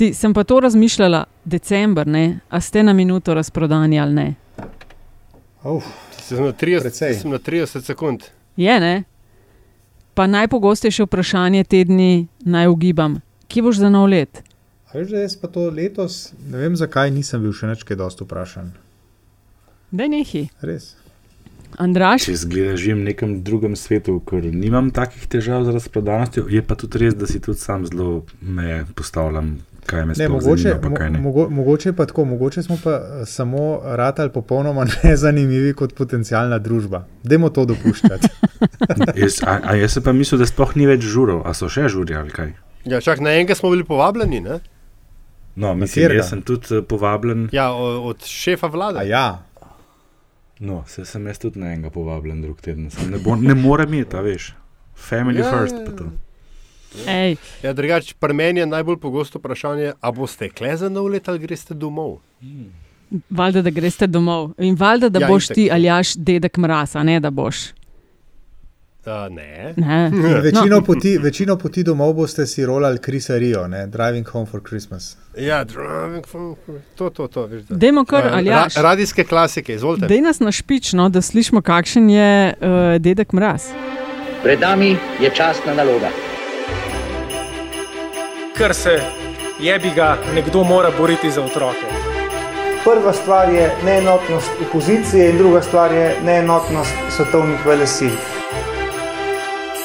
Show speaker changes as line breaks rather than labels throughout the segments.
Ti, sem pa to razmišljala, decembr, ne? a ste na minuto razprodani ali ne?
Uf,
Sem na 30,
Precej.
sem na 30 sekund.
Je, ne? Pa najpogostejše vprašanje te dni naj ugibam. Kje boš za nov let?
a veš, da jaz pa to letos, ne vem zakaj, nisem bil še nekaj dosti vprašan.
Da nehi.
Res.
Andraš,
Če zgleda, živim v nekem drugem svetu, ker nimam takih težav z razprodanostjo. Je pa tudi res, da si tudi sam zelo meje postavljam, kaj me
Ne,
sploh
mogoče,
zanima, kaj ne.
mogo, mogoče pa tako, mogoče smo pa eh, samo ratali popolnoma nezanimivi kot potencijalna družba. Dajmo to dopuščati.
Jaz, a, a jaz pa mislil, da sploh ni več žurov, a so še žuri ali kaj.
Ja, čak na enega smo bili povabljeni, ne?
No, mislim, jaz sem tudi eh, povabljen.
Ja, od šefa
A
vlade.
ja,
No, se sem jaz tudi na enega povabljen drug teden. Sem Ne, bo, ne morem iti, a veš. Family
Ja,
ja, first.
ja,
pa to.
ej,
Ja, drugače, pri meni je najbolj pogosto vprašanje, a boste kle za nov let ali greste domov?
valjda, da greste domov. In valjda, da
Ja,
boš
itak.
ti aljaš dedek mraz, a ne da boš.
Uh, ne.
Ne.
večino,
No.
poti, večino poti domov boste si rolali Krisa Rio, ne? Driving Home for Christmas.
Ja, driving from- to, to, to. Veš, da.
Dajmo kar,
Eh,
Aljaž.
ra, radijske klasike, izvolite.
Dej nas na špično, da slišimo, kakšen je uh, dedek mraz.
Pred nami je časna naloga.
Ker se jebi ga, nekdo mora boriti za otroke.
Prva stvar je neenotnost opozicije, in druga stvar je neenotnost svetovnih velesil.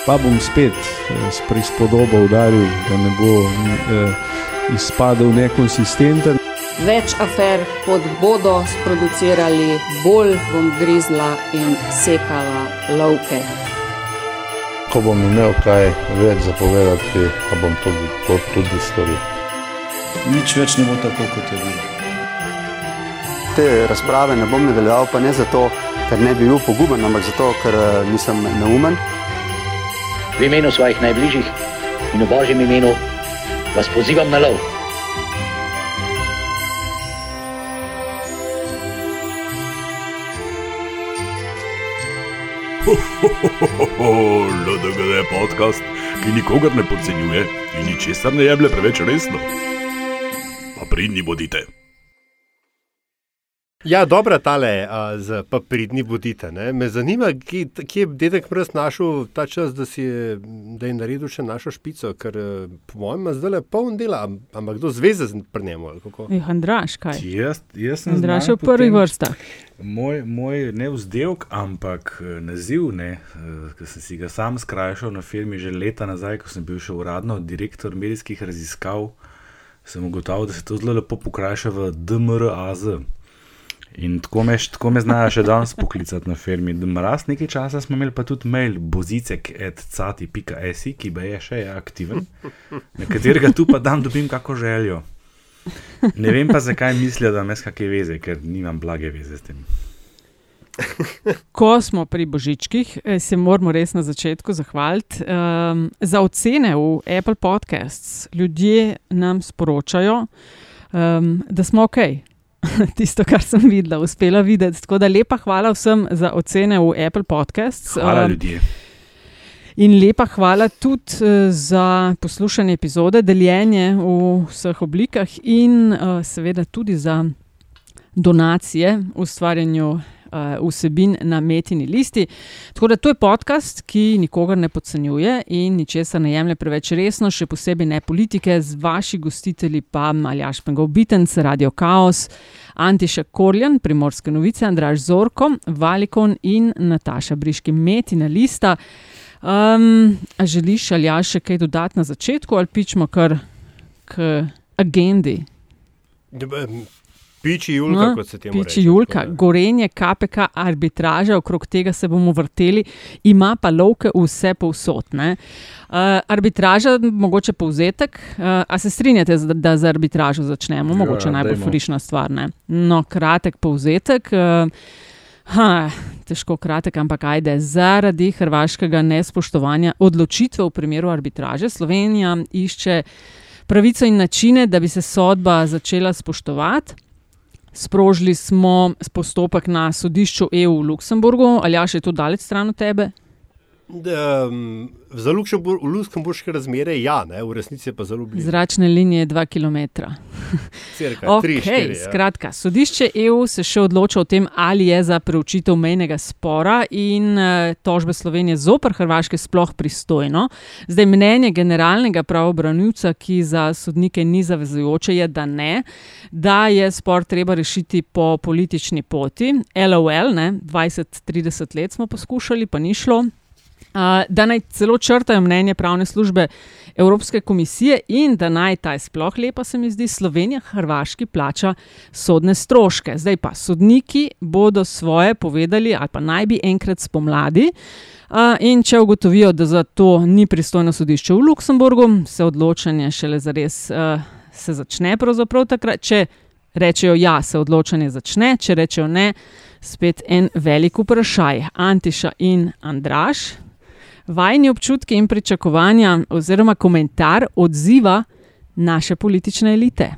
pa bom spet eh, s prispodobo udaril, da ne bo eh, izpadel nekonsistenten.
Več afer, kot bodo sproducirali, bolj bom grizla in sekala lovke.
Ko bom imel kaj več zapovedati, pa bom to, to tudi storil.
Nič več ne bo tako, kot je bilo.
Te razprave ne bom nadaljeval, pa ne zato, ker ne bi bil poguben, ampak zato, ker eh, nisem neumen.
V imenu svojih najbližjih in v božjem imenu vas pozivam na lov.
LDGD je podcast, ki nikogar ne podcenjuje in ničesar ne jemlje preveč resno. Pa pridni bodite.
Ja, dobra tale, a, z pa pridni bodite. Ne? Me zanima, kje, kje je dedek mrz našel ta čas, da, si je, da je naredil še našo špico, ker po mojem zdaj le poln dela, am- ampak kdo zveze z- pri njemu. kako?
Eh, Andraš, kaj?
Jaz, jaz sem
Andraš je v
tem-
vrstah.
Moj, moj ne vzdelek, ampak eh, naziv, ne, eh, ki sem si ga sam skrajšal na firmi že leta nazaj, ko sem bil še uradno direktor medijskih raziskav, sem ugotovil, da se to zelo lepo pokrajša v DMRAZ. In tako me, tako me znajo še danes poklicati na firmi. Mraz nekaj časa smo imeli pa tudi mail bozicek.cati.si, ki pa je še aktiven, na katerega tu pa dam dobim kako željo. Ne vem pa, zakaj mislijo, da jaz kakšne veze, ker nimam blage veze s tem.
Ko smo pri Božičkih, eh, se moramo res na začetku zahvaliti um, za ocene v Apple Podcasts. Ljudje nam sporočajo, um, da smo ok. Tisto, kar sem videla, uspela videti. Tako da lepa hvala vsem za ocene v Apple Podcasts.
Hvala
Um,
ljudje.
In lepa hvala tudi eh, za poslušanje epizode, deljenje v vseh oblikah in uh, seveda tudi za donacije v ustvarjanju uh, vsebin na metini listi. Tako da to je podcast, ki nikogar ne podcenjuje in ničesar ne jemlje preveč resno, še posebej ne politike, z vaši gostitelji pa Maljaš Pengov Bitenc, Radio Chaos. Antiša Korjan, Primorske novice, Andraš Zorko, Valikon in Nataša Briški, metina lista. Um, želiš ali ja še kaj dodati na začetku, ali pičemo kar k agendi?
Piči Julka,
No,
kot se temu
Piči
reče.
Julka,
tako da.
gorenje, KPK, arbitraža, okrog tega se bomo vrteli, ima pa lovke vse povsod. ne. Uh, arbitraža, mogoče povzetek. Uh, a se strinjate, z- da za arbitražo začnemo?
Ja,
Mogoče najbolj
dajmo.
frišna stvar. Ne? No, kratek povzetek. Uh, Ha, težko kratek, ampak ajde. Zaradi hrvaškega nespoštovanja odločitve v primeru arbitraže Slovenija išče pravico in načine, da bi se sodba začela spoštovati. Sprožili smo postopek na sodišču EU v Luksemburgu, ali ja, še je to daleč stran od tebe?
Um, za Luksemburg, v Luksemburške razmere, ja, ne, v resnici je pa zelo blizu.
Zračne linije 2 km.
Cirka,
Ok,
tri, štiri, ja.
skratka, sodišče EU se še odloča o tem, ali je za preučitev mejnega spora in eh, tožbe Slovenije zoper Hrvaške sploh pristojno. Zdaj, mnenje generalnega pravobranilca, ki za sodnike ni zavezujoče, je, da ne, da je spor treba rešiti po politični poti. LOL, ne, 20-30 let smo poskušali, pa ni šlo. Da naj celo črtajo mnenje pravne službe Evropske komisije in da naj ta je sploh lepa, se mi zdi, Slovenija Hrvaški plača sodne stroške. Zdaj pa sodniki bodo svoje povedali, ali pa naj bi enkrat spomladi. Uh, in če ugotovijo, da za to ni pristojno sodišče v Luksemburgu, se odločanje šele zares uh, se začne. Takrat, če rečejo ja, se odločanje začne, če rečejo ne, spet en velik vprašaj. Antiša in Andraš, vajni občutki in pričakovanja, oziroma komentar odziva naše politične elite.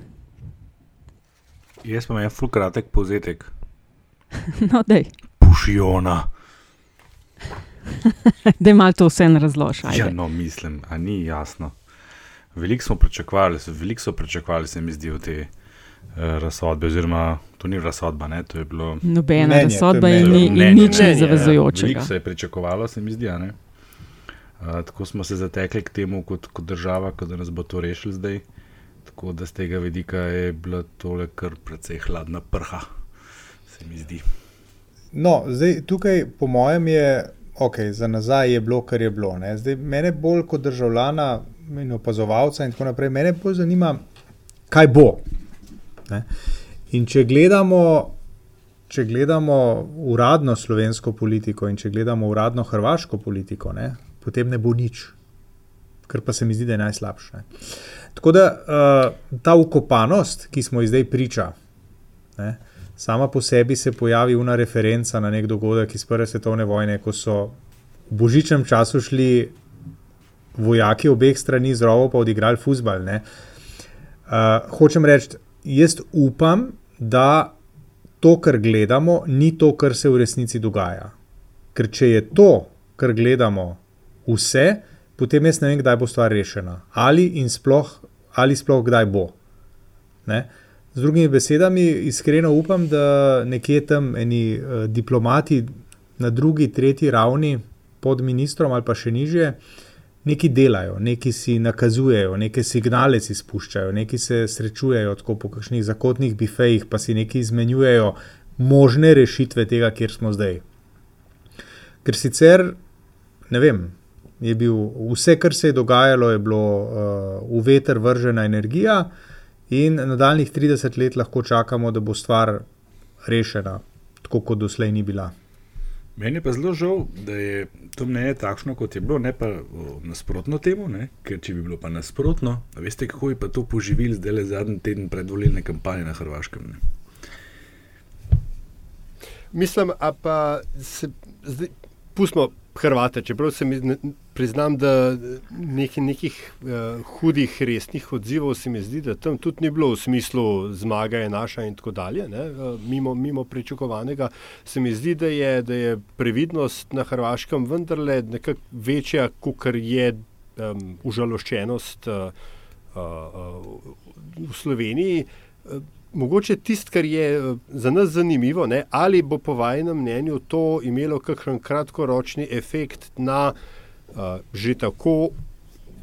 Jaz pa imam en ful kratek povzetek.
No, dej,
Pušiona.
da malo to vse razloži.
Ja, no, mislim, a ni jasno. Veliko smo pričakovali, veliko so pričakovali, se mi zdi, v te uh, razsodbe, oziroma to ni razsodba, ne, to je bilo.
Nobena
Mnenje,
razsodba in ni, in nič
mnenje,
ni
ja.
zavezujočega.
Veliko se je pričakovalo, se mi zdi. a ne. Uh, tako smo se zatekli k temu, kot, kot država, kot da nas bo to rešil zdaj. Tako da z tega vidika je bila tole kar precej hladna prha, se mi zdi.
No, zdaj, tukaj, po mojem, je ok, za nazaj je bilo, kar je bilo. Ne. Zdaj, mene bolj kot državljana in opazovalca in tako naprej, mene bolj zanima, kaj bo. Ne. In če gledamo, če gledamo uradno slovensko politiko in če gledamo uradno hrvaško politiko, ne, potem ne bo nič, kar pa se mi zdi, da je najslabše. Tako da uh, ta ukopanost, ki smo ji zdaj priča, ne, sama po sebi se pojavi una referenca na nek dogodek iz Prve svetovne vojne, ko so v božičnem času šli vojaki obeh strani z rovo pa odigrali fusbal. Uh, hočem reči, jaz upam, da to, kar gledamo, ni to, kar se v resnici dogaja. Ker če je to, kar gledamo, vse, potem jaz ne vem, kdaj bo stvar rešena. Ali in sploh, ali sploh kdaj bo. Ne? Z drugimi besedami, iskreno upam, da nekje tam eni uh, diplomati na drugi, tretji ravni pod ministrom ali pa še nižje, nekaj delajo, nekaj si nakazujejo, neke signale si spuščajo, nekaj se srečujejo tako po kakšnih zakotnih bifejih, pa si nekaj izmenjujejo možne rešitve tega, kjer smo zdaj. Ker sicer, ne vem, je bil vse, kar se je dogajalo, je bilo uh, v veter vržena energija, in nadaljnih 30 let lahko čakamo, da bo stvar rešena, tako kot doslej ni bila.
Meni je pa zelo žal, da je to mnenje takšno, kot je bilo, ne pa o, nasprotno temu, ne? ker če bi bilo pa nasprotno, veste, kako je pa to poživil zdaj le zadnji teden predvolilne kampanje na Hrvaškem. Ne?
Mislim, a pa se zdaj pustimo Hrvate, čeprav se mi priznam, da nekih, nekih uh, hudih, resnih odzivov se mi zdi, da tam tudi ni bilo v smislu zmaga je naša in tako dalje, ne, uh, mimo, mimo pričakovanega. Se mi zdi, da je, da je previdnost na Hrvaškem vendarle nekako večja, kot je um, užaloščenost uh, uh, v Sloveniji. Uh, Mogoče tisto, kar je za nas zanimivo, ne, ali bo po vašem mnenju to imelo kakšen kratkoročni efekt na uh, že tako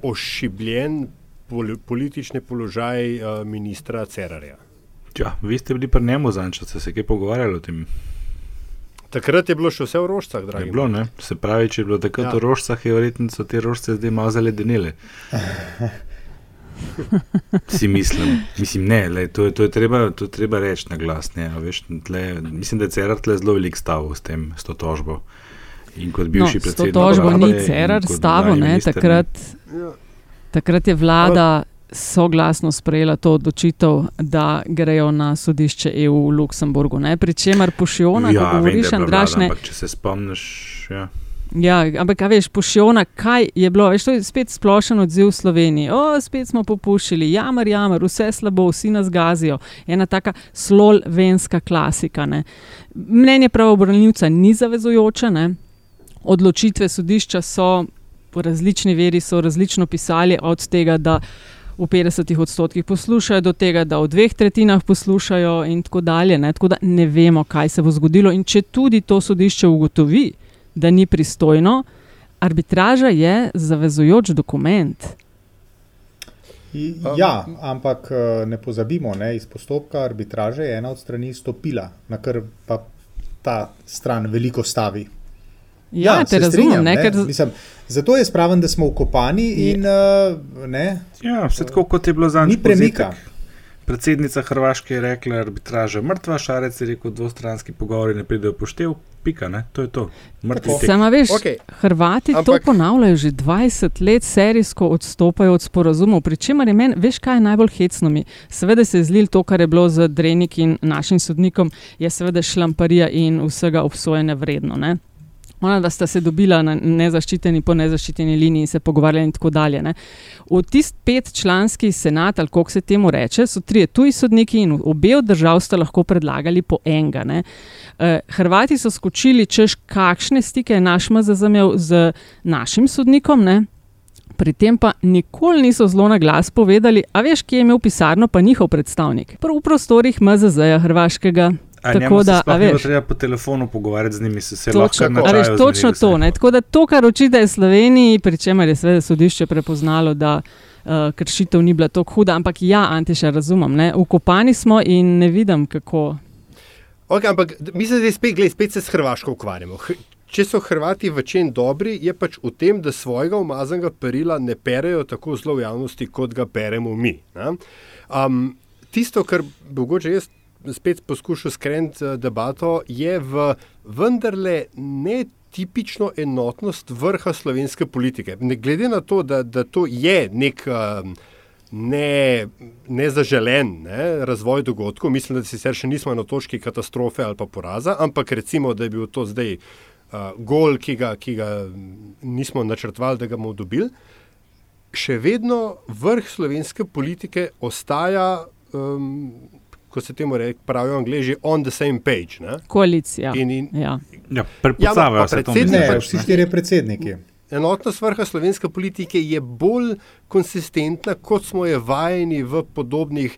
ošibljen pol politični položaj uh, ministra Cerarja.
Ja, vi ste bili pri njemu zadnjič, ste se kaj pogovarjali o tem?
Takrat je bilo še vse v rožcah, dragi.
Je bilo, ne? Se pravi, če je bilo takrat
Ja.
v rožcah, je verjetno so te rožce zdaj malo zaledenele. Si mislim, mislim ne, lej, to, je, to, je treba, to je treba reči na glas. Ne, a veš, tle, mislim, da je Cerar tle zelo velik stav s, tem, s to tožbo. In kot
No,
bivši
to
predsednik
tožbo
vlade
ni
in
Cerar
nekdanji
ne, takrat,
Ja.
takrat je vlada soglasno sprejela to odločitev, da grejo na sodišče EU v Luksemburgu. Ne? Pri čemer pošiljona,
Ja,
ko
vem,
govoriš,
bila
Andraš,
vlada,
ne,
ampak če se spomniš, ja.
Ja, ampak, a veš, pošiljona, kaj je bilo? Veš, to je spet splošen odziv v Sloveniji. O, spet smo popuščali, jamar, jamar, vse slabo, vsi nas gazijo. Ena taka slolvenska klasika. Ne. Mnenje pravobranilca ni zavezujoče. Ne. Odločitve sodišča so po različni veri, so različno pisali, od tega, da v 50 odstotkih poslušajo, do tega, da v dveh tretjinah poslušajo, in tako dalje. Ne? Tako da ne vemo, kaj se bo zgodilo. In če tudi to sodišče ugotovi, da ni pristojno, arbitraža je zavezujoč dokument.
Ja, ampak eh, ne pozabimo, ne, iz postopka arbitraže je ena od strani stopila, na kar pa ta stran veliko stavi.
Ja, ja te razumem. Strinjam, ne, ker...
Mislim, zato je spraven, da smo ukopani. In, uh,
ja, vse tako kot je bilo za
njih. Ni premika.
Predsednica Hrvaške je rekla, arbitraža mrtva, Šarec je rekel, dvostranski pogovori ne pridejo poštev. Pika, ne? to je to.
Sama veš, okay. Hrvati Ampak... to ponavljajo že 20 let, serijsko odstopajo od sporazumov. Pričemer je meni, veš, kaj je najbolj hecno mi. Seveda se je zlil to, kar je bilo z Drenik in našim sodnikom, je seveda šlamparija in vsega obsojene vredno. Ne? Ona, da sta se dobila na nezaščiteni, po nezaščiteni liniji in se pogovarjali, in tako dalje. Ne. V tisti petčlanski senat, ali kako se temu reče, so tri tuji sodniki in obe od držav sta lahko predlagali po enega. Uh, Hrvati so skočili, češ kakšne stike je naš MZZ imel z našim sodnikom. Ne. Pri tem pa nikoli niso zelo na glas povedali, a veš, kje je imel pisarno, pa njihov predstavnik. Prav v prostorih MZZ-ja, Hrvaškega,
Tako da, a veš, treba po telefonu pogovarjati z njimi, se, se točno, lahko
naučiš. Točno to. Ne? Tako da to, kar očitajo Sloveniji, pri čemer je seveda sodišče prepoznalo, da uh, kršitev ni bila tako huda, ampak ja, Antiša, razumem. Ne? Ukopani smo in ne vidim, kako.
Okay, ampak mi se zdaj spet, gled, spet se s Hrvaško ukvarjamo. Če so Hrvati v čem dobri, je pač v tem, da svojega umazanega perila ne perejo tako zelo v javnosti, kot ga peremo mi. Um, tisto, kar mogoče jaz spet poskušal skreniti eh, debato, je v vendarle ne tipično enotnost vrha slovenske politike. Ne glede na to, da, da to je nek. Um, Ne, ne zaželen ne, razvoj dogodkov, mislim, da sicer še nismo na točki katastrofe ali pa poraza, ampak recimo, da je bil to zdaj uh, gol, ki ga, ki ga nismo načrtovali, da ga bomo dobili. Še vedno vrh slovenske politike ostaja um, kot se temu reče, pravijo angliži, on the same page. Ne?
Koalicija.
In, in, ja,
ja
predpostavljajo
se predsedniki. Ne, vsi štiri predsedniki.
Enotnost vrha slovenske politike je bolj konsistentna, kot smo je vajeni v podobnih,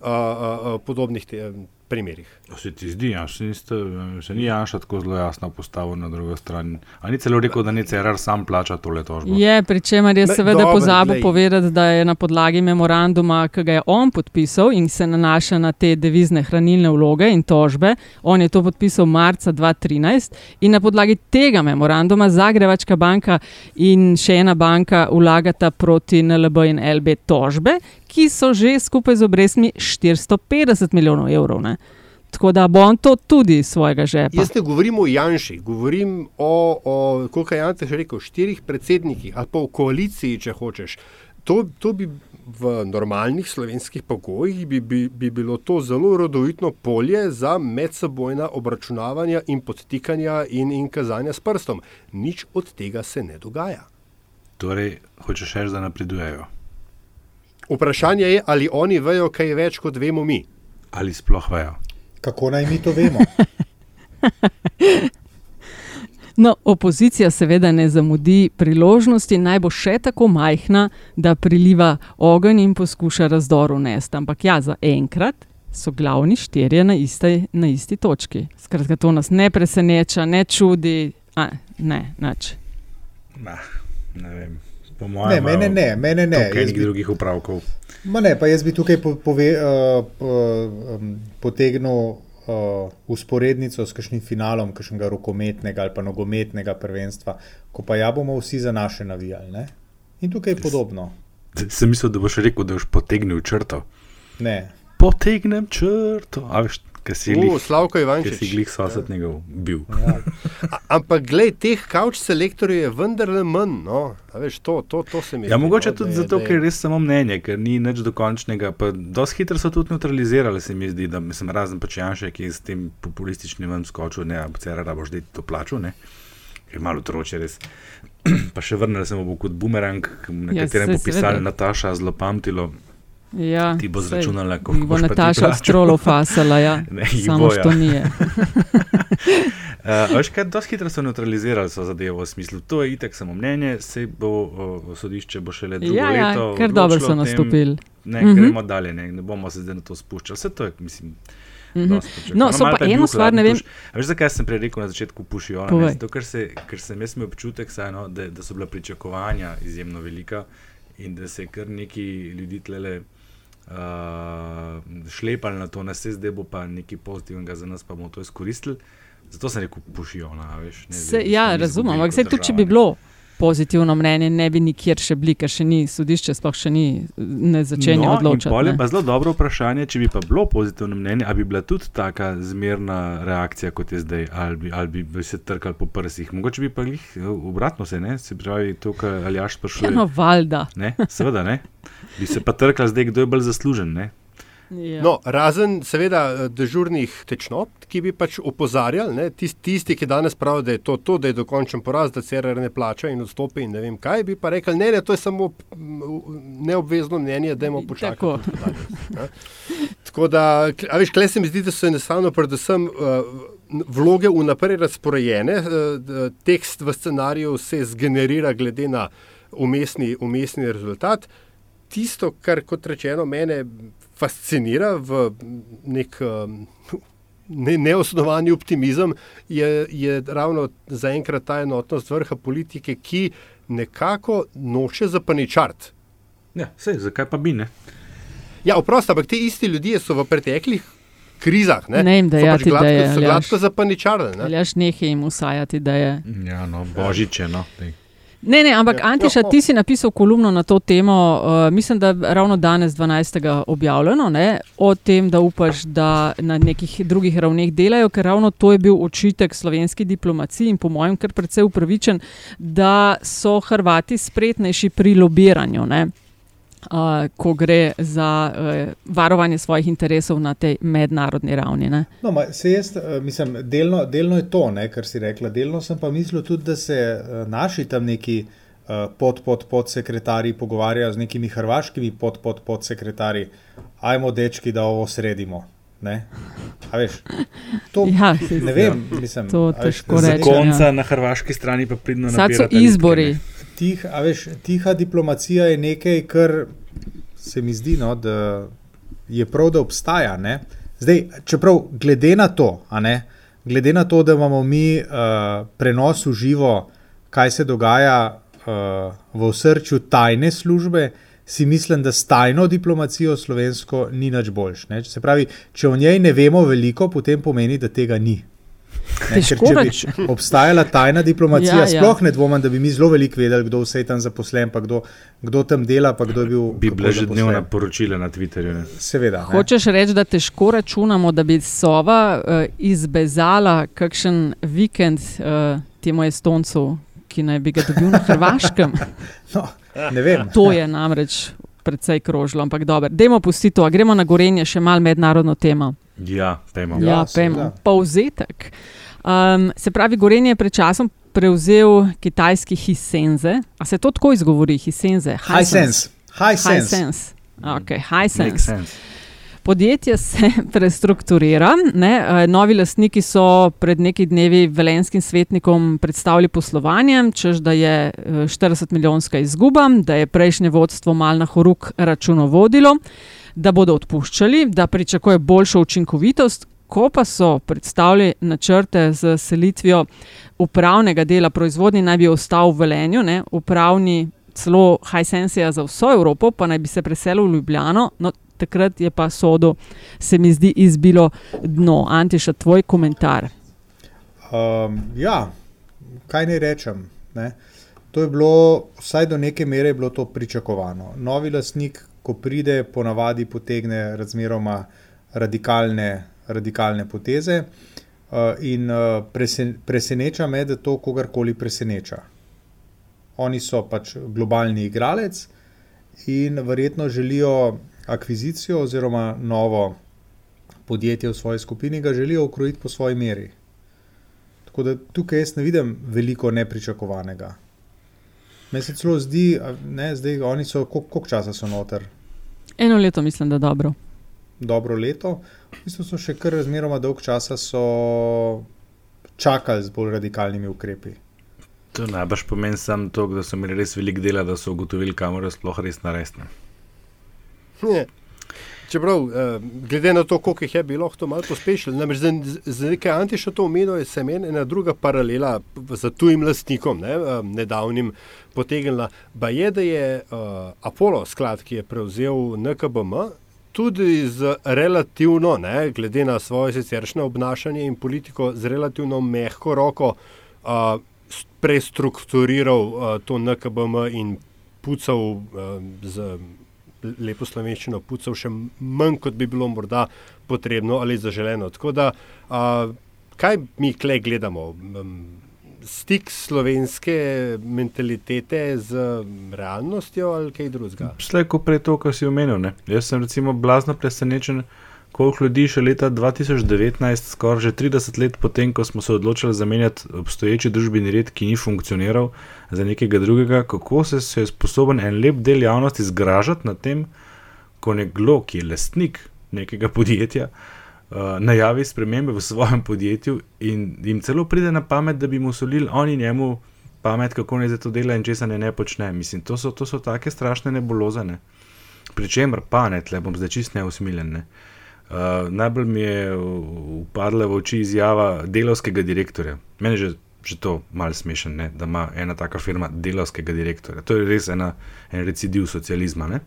uh, uh, podobnih te, primerih.
Se ti zdi, ja, se, niste, se ni Janša tako zelo jasno postavil na drugo stran. Ali ni celo rekel, da ne CRR sam plača tole tožbo?
Je, pri čemer je seveda pozabil povedati, da je na podlagi memoranduma, ki ga je on podpisal in se nanaša na te devizne hranilne vloge in tožbe, on je to podpisal marca 2013 in na podlagi tega memoranduma Zagrebačka banka in še ena banka vlagata proti NLB in LB tožbe, ki so že skupaj z obrestmi 450 milijonov evrov. Ne? Tako da bo on to tudi svojega žepa.
Jaz ne govorim o Janši, govorim o, o kot je Janš rekel, štirih predsednikih ali pa o koaliciji, če hočeš. To, to bi v normalnih slovenskih pogojih bi, bi, bi bilo to zelo rodovitno polje za medsebojna obračunavanja in podtikanja in, in kazanja s prstom. Nič od tega se ne dogaja.
Torej, hočeš reči, da napredujejo.
Vprašanje je, ali oni vejo kaj več, kot vemo mi.
Ali sploh vejo.
Kako naj mi to vemo?
No, opozicija seveda ne zamudi priložnosti, naj bo še tako majhna, da priliva ogenj in poskuša razdor unesti. Ampak ja, za enkrat so glavni štirje na, iste, na isti točki. Skratka, to nas ne preseneča, ne čudi, a, ne, nič.
Nah, ne vem. Po mojem,
ne, mene ne, mene ne.
Nekaj bi... drugih upravkov.
Ma ne, pa jaz bi tukaj po, pove, uh, uh, potegnil uh, usporednico s kakšnim finalom, kakšnega rokometnega ali pa nogometnega prvenstva, ko pa ja bomo vsi za naše navijali. Ne? In tukaj je podobno.
Sem mislil, da boš rekel, da boš potegnil črto.
Ne.
Potegnem črto. A veš, ki si jih
Slavko Ivančič.
Ki si jih sosednega bil.
Ja. Ampak, glej, teh kavč selektorjev je vendarle manj. No? Veš, to, to, to se mi
zdi. Ja, mogoče no, tudi je, zato, ker je res samo mnenje, ker ni nič dokončnega. Dosti hitro so tudi neutralizirali, se mi zdi, da sem razen pač Janša, ki je s tem populističnim vam skočil, ne, a CR, da boš zdaj to plačal. Ne? Je malo troče, res. pa še vrnil sem v kot bumerang, na katerem bo pisali Nataša, zelo pamtilo.
Ja,
Ti bo zračunala, koliko
bo Nataša strolo fasala, ja.
Ne,
Samo
bo, ja.
što nije.
Uh, veš kaj, dosti hitro so neutralizirali so zadevo v smislu, to je itek samo mnenje, se bo uh, sodišče bo šele drugo
Ja, ja,
leto.
kar dobro
odločilo
so nastopili.
Ne,
Mhm.
gremo dalje, ne, ne bomo se zdaj na to spuščali. Vse to je, mislim. Dosti pričakovano.
No, so pa eno stvar, ne vem-
tuš. Veš, zakaj sem prej rekel na začetku pušijo? Zato, ker, se, ker sem jaz imel občutek, saj, no, da, da so bila pričakovanja izjemno velika in da se je kar neki ljudi tlele. Uh, šlepali na to, da se zdaj bo pa nekaj pozitivnega za nas, pa bomo to izkoristili. Zato sem rekel, pušijo. Na, veš, ne,
Se,
zdaj
ja, razumem, ampak vse tudi, če bi
ne.
Pozitivno mnenje, ne bi nikjer še bili, ker še ni sodišče, sploh še ni ne začenja
no,
odločati.
pol je pa zelo dobro vprašanje, če bi pa bilo pozitivno mnenje, ali bi bila tudi taka zmerna reakcija, kot je zdaj, ali bi, ali bi, se trkali po prsih. Mogoče bi pa jih obratno se, ne? se pravi, to, kar Aljaš sprašuje.
Ja, no, valjda.
Ne, seveda ne. Bi se pa trkali zdaj, kdo je bolj zaslužen. Ne?
Ja.
No, razen, seveda, eh, dežurnih tečnot, ki bi pač opozarjali, ne, tisti, tisti, ki danes pravijo, da je to, to, da je dokončen poraz, da CRR ne plača in odstopi in ne vem kaj, bi pa rekli, ne, ne, to je samo neobvezno mnenje, da imamo počakati.
Tako.
in tako da, a veš, klej se mi zdi, da so enostavno predvsem uh, vloge vnaprej razporejene, uh, tekst v scenariju se zgenerira glede na umestni, umestni rezultat. Tisto, kar kot rečeno mene fascinira v nek um, ne, neosnovani optimizem, je, je ravno zaenkrat ta enotnost vrha politike, ki nekako noče zapaničart.
Ja, sej, zakaj pa bi ne?
Ja, oprosti, ampak ti isti ljudje so v preteklih krizah ne,
Ne jim
so pač
dajati
gladko,
ideje,
so
Aljaž.
gladko zapaničarali. ne.
Aljaš nehe jim usajati, da je.
Ja, no, božiče. No. Daj.
Ne, ne, ampak
Ja.
Antiša, ti si napisal kolumno na to temo, uh, mislim, da ravno danes, 12. objavljeno, ne, o tem, da upaš, da na nekih drugih ravneh delajo, ker ravno to je bil očitek slovenski diplomaciji in po mojem kar precej upravičen, da so Hrvati spretnejši pri lobiranju. Ne. Uh, ko gre za uh, varovanje svojih interesov na tej mednarodni ravni. Ne?
No, ma, se jaz, eh, mislim, delno, delno je to, ne, kar si rekla. Delno sem pa mislil tudi, da se eh, naši tam neki eh, pod, pod, podsekretarji pogovarjajo z nekimi hrvaškimi pod, pod, podsekretarji. Ajmo, dečki, da ovo sredimo. Ne? A veš, to
Ja,
ne vem, mislim,
to težko reči, ja.
Konca na hrvaški strani pa pridno
Sad so izbori.
ne.
Tih, veš, tiha diplomacija je nekaj, kar se mi zdi, no, da je prav, da obstaja. Ne? Zdaj, čeprav glede na to, ne, glede na to, da imamo mi uh, prenos v živo, kaj se dogaja uh, v srču tajne službe, si mislim, da s tajno diplomacijo slovensko ni nič boljš. Ne? Se pravi, če o njej ne vemo veliko, potem pomeni, da tega ni. Ne, ker če bi obstajala tajna diplomacija,
Ja,
ja,
ja.
sploh ne dvomim, da bi mi zelo veliko vedeli, kdo vse je tam zaposlen, pa kdo, kdo tam dela, pa kdo bil.
Bi bila že dnevna poročila na Twitterju. Ne?
Seveda. ne.
Hočeš reči, da težko računamo, da bi Sova uh, izbezala kakšen vikend uh, temu Estoncu, ki naj bi ga dobil na Hrvaškem?
No, ne vem.
To je namreč precej krožilo, ampak dobro. Dajmo pustiti to, gremo na gorenje še malo mednarodno temo.
Ja, pejmo.
Ja,
Ja,
pejmo.
seveda.
Povzetek. Um, se pravi, gorenje je pred časom prevzel kitajski Hisense. A se to tako izgovori, Hisense?
Hisense. Hisense.
Hisense. Okay, Hisense.
sense.
Podjetje se prestrukturira. Ne? eh, Novi lastniki so pred nekaj dnevi velenskim svetnikom predstavili poslovanje, čež da je eh, 40 milijonska izguba, da je prejšnje vodstvo mal na horuk računovodilo, da bodo odpuščali, da pričakuje boljšo učinkovitost. Ko pa so predstavili načrte z selitvijo upravnega dela proizvodnje, naj bi ostal v Velenju, ne? upravni celo Hisenseja za vso Evropo, pa naj bi se preselil v Ljubljano. No, takrat je pa sodo, se mi zdi, izbilo dno. Antiša, tvoj komentar.
Um, ja, kaj naj rečem. Ne? To je bilo, vsaj do neke mere, bilo to pričakovano. Novi lastnik, ko pride, ponavadi potegne razmeroma radikalne, radikalne poteze. Uh, in uh, presen, preseneča me, da to kogarkoli preseneča. Oni so pač globalni igralec in verjetno želijo akvizicijo oziroma novo podjetje v svoji skupini, ga želijo ukrojiti po svoji meri. Tako da tukaj jaz ne vidim veliko nepričakovanega. Meni se celo zdi, a ne, zdaj oni so, koliko, koliko časa so noter?
Eno leto mislim, da dobro.
dobro leto. V bistvu so še kar razmeroma dolg časa so čakali z bolj radikalnimi ukrepi.
To najbrž pomeni samo to, da so imeli res veliko dela, da so ugotovili, kam morajo sploh res narediti.
Čeprav, eh, glede na to, koliko jih je bilo, to malo pospešili. Namreč za, za nekaj antiša to omenil, se meni ena druga paralela z tujim lastnikom, ne, eh, nedavnim potegnila. Ba je, da je uh, Apollo sklad, ki je prevzel NKBM, tudi z relativno, ne, glede na svoje siceršnje obnašanje in politiko, z relativno mehko roko uh, prestrukturiral uh, to NKBM in pucal uh, z lepo slovenščino, pucal še manj, kot bi bilo morda potrebno ali zaželeno. Tako da, uh, kaj mi klej gledamo? Stik slovenske mentalitete z realnostjo ali kaj drugega?
Slej, ko prej to, kar si omenil. Ne? Jaz sem recimo blazno presenečen, koliko ljudi še leta 2019, skoraj že 30 let potem, ko smo se odločili zamenjati obstoječi družbeni red, ki ni funkcioniral, za nekega drugega, kako se, se je sposoben en lep del javnosti zgražati nad tem, ko nekdo, ki je lastnik nekega podjetja, uh, najavi spremembe v svojem podjetju in jim celo pride na pamet, da bi mu solili oni njemu pamet, kako naj se to dela in česa ne, ne počne. Mislim, to so, to so take strašne nebuloze. Ne? Pričemer pa ne, tle bom zdaj čist neusmiljen. Ne? Uh, najbolj mi je uh, upadla v oči izjava delovskega direktorja. Meni je že, že to malce smešen, ne? da ima ena taka firma delovskega direktorja. To je res ena, en recidiv socializma. ne.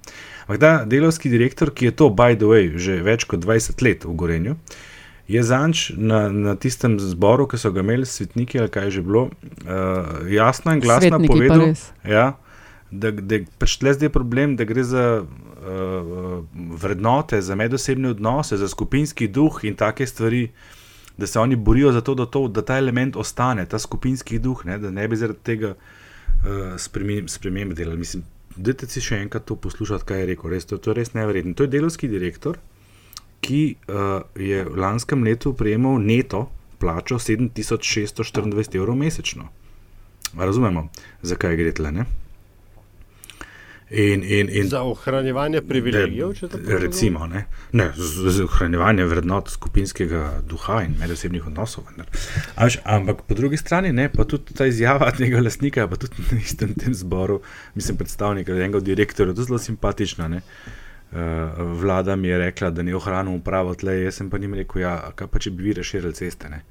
Ampak ta delovski direktor, ki je to, by the way, že več kot 20 let v Gorenju, je zanč na, na tistem zboru, ki so ga imeli svetniki ali kaj že bilo, uh, jasno in glasno
Svetniki
povedal, ja, da, da pač tle zdaj je problem, da gre za uh, vrednote, za medosebne odnose, za skupinski duh in take stvari, da se oni borijo za to, da, to, da ta element ostane, ta skupinski duh, ne, da ne bi zaradi tega uh, spremembe delali. Mislim, Dajte si še enkrat to poslušati, kaj je rekel. Res, to, to je res nevrjetno. To je delovski direktor, ki uh, je v lanskem letu prejemal neto plačo 7624 evrov mesečno. Razumemo, zakaj gre tle. Ne? In, in, in,
Za ohranjevanje privilegijev, če tako razumem?
Recimo, ne, ne z, z ohranjevanje vrednot skupinskega duha in medosebnih odnosov. vendar. A veš, Ampak po drugi strani, ne, pa tudi ta izjava tega lastnika, pa tudi na istem tem zboru, mislim, predstavnika, enega od direktorjev, to je zelo simpatično. Ne. Uh, vlada mi je rekla, da ne ohranimo pravo tle, jaz sem pa jim rekel, ja, kaj pa če bi vi razširili ceste. Ne.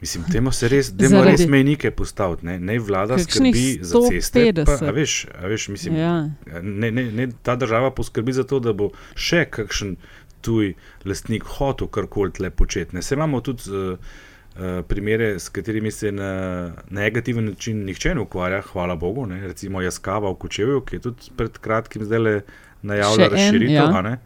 Mislim, temu se res, dajmo
Zaradi-
res mejnike postaviti, ne, naj vlada
Kakšnih
skrbi za ceste. Pa,
150.
a veš, a veš, mislim,
Ja.
ne, ne, ne, ta država poskrbi za to, da bo še kakšen tuj lastnik hotel karkoli tle početi. Ne. Se imamo tudi uh, uh, primere, s katerimi se na negativen način nihče ne ukvarja, hvala Bogu. Ne. Recimo Jaskava v Kočevju, ki je tudi pred kratkim zdaj najavila
Še en,
razširitev.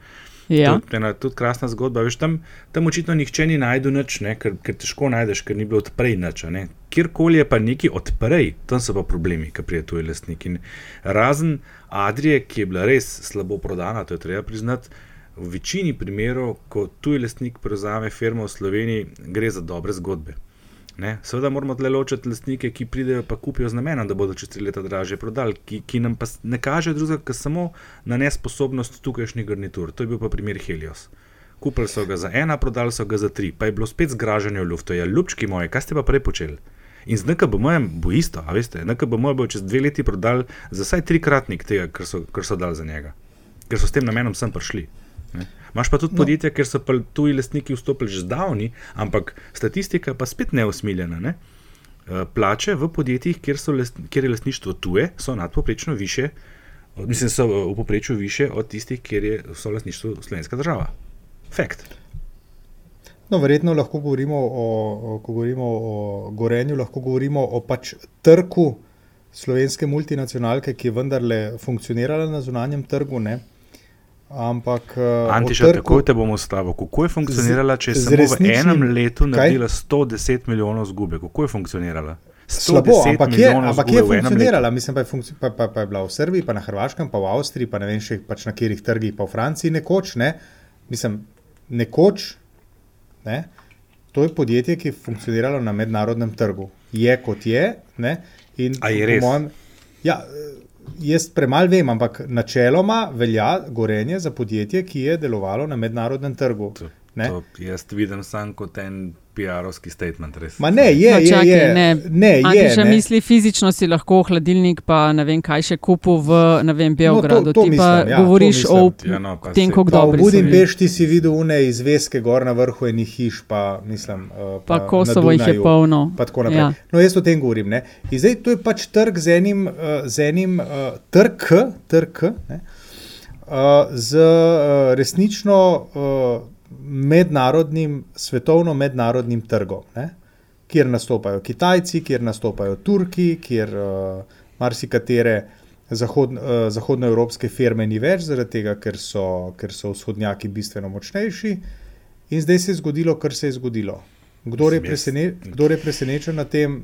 Ja. Ja.
Tudi, ena tudi krasna zgodba. Veš, tam, tam očitno nihče ni najdel nič, ne, ker, ker težko najdeš, ker ni bilo odprej nič. Kjerkoli je pa neki odprej, tam so pa problemi, ki prije tu je lastnik. In razen Adrije, ki je bila res slabo prodana, to je treba priznati. V večini primerov, ko tuji lastnik prevzame firmo v Sloveniji, gre za dobre zgodbe. Ne? Seveda moramo tle ločiti lastnike, ki pridejo pa kupijo z namenom, da bodo čez tri leta dražje prodali, ki, ki nam pa ne kaže drugega, kot samo na nesposobnost tukajšnjih garnitur. To je bil pa primer Helios. Kupili so ga za ena, prodali so ga za tri, pa je bilo spet zgražanje v luftu. Ja, ljubčki moji, kaj ste pa prej počeli? In z NKBM bo isto, a veste, NKBM bo čez dve leti prodali za vsaj trikratnik tega, kar so, kar so dali za njega. Ker so s tem namenom sem prišli. Ne. Imaš pa tudi
No.
podjetja, kjer so pa tuji lastniki vstopili že zdavni, ampak statistika pa spet neusmiljena. Ne? Eh, Plače v podjetjih, kjer, so last, kjer je lastništvo tuje, so nadpoprečno više, od- mislim, so eh, v povprečju više od tistih, kjer je so lastništvo slovenska država. Fakt.
No, verjetno lahko govorimo o, o, ko govorimo o gorenju, lahko govorimo o pač trgu slovenske multinacionalke, ki je vendarle funkcionirala na zunanjem trgu. Ne? Ampak. o
Antiša,
trgu-
tako te bom ustavil. Kako je funkcionirala, če je samo v
resničnim-
enem letu
Kaj?
naredila 110 milijonov zgube? Kako je funkcionirala?
Slabo,
110
ampak je, ampak je
v
funkcionirala. Mislim, pa je, funkci, pa, pa, pa je bila v Srbiji, pa na Hrvaškem, pa v Avstriji, pa ne vem še pač na katerih trgih, pa v Franciji nekoč. Ne? Mislim, nekoč. Ne? To je podjetje, ki je funkcioniralo na mednarodnem trgu. Je kot je. Ne? In
A je res?
Mojem, ja, jaz premalo vem, ampak načeloma velja gorenje za podjetje, ki je delovalo na mednarodnem trgu. Ne?
To jaz vidim samo kot en PR-ovski statement. Res.
Ma ne, je,
No,
je,
čakaj,
je.
ne.
ne, je,
Antiša
ne.
misli, fizično si lahko hladilnik, pa ne vem, kaj še kupil v ne vem, Beogradu.
to
Ti pa
mislim, ja, to
govoriš o.
Ja, no, pa
tem, kako
Pa v. Budimpešti si videl une izveske gor na vrhu enih hiš, pa mislim. Uh,
Pa
na
Kosovo jih je
Dunaju,
polno.
Pa tako naprej.
Ja.
Ja. No, jaz o tem govorim. Ne? In zdaj to je pač trg z enim, uh, z enim uh, trg, trg ne? uh, z uh, resnično uh, mednarodnim, svetovno mednarodnim trgom. Ne? Kjer nastopajo Kitajci, kjer nastopajo Turki, kjer uh, marsikatere zahod, uh, zahodnoevropske firme ni več, zaradi tega, ker so, ker so vzhodnjaki bistveno močnejši. In zdaj se je zgodilo, kar se je zgodilo. Kdor je, presene, kdor je presenečen na tem,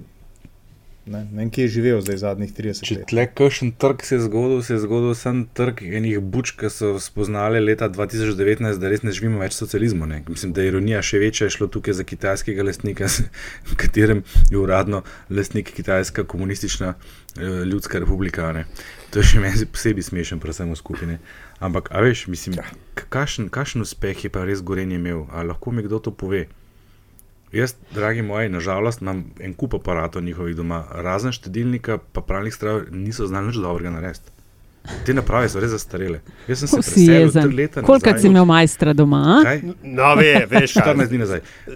ne, ne vem, kje je živel zdaj zadnjih 30
Če
let.
tle kakšen trg se je zgodil, se je zgodil sem trg enih buč, ki so spoznali leta 2019, da res ne živimo več v socializmu. Ne. Mislim, da je ironija še večja, je šlo tukaj za kitajskega lastnika, s katerem je uradno lastnik Kitajska komunistična eh, ljudska republika. Ne. To je še meni posebej smešen, predvsem v skupini. Ampak, a veš, mislim, k- kakšen, kakšen uspeh je pa res gorenje imel? A lahko mi kdo to pove? Jaz, dragi moji, nažalost, imam en kup aparatov njihovih doma, razen štedilnika, pa pravnih strojov, niso znali nič dobrega narediti. Te naprave so res zastarele. Jaz sem se preselil
jezen.
tri leta
Koliko si imel majstra doma?
Kaj?
No, ve, veš, kaj.
14 dni nazaj. Uh,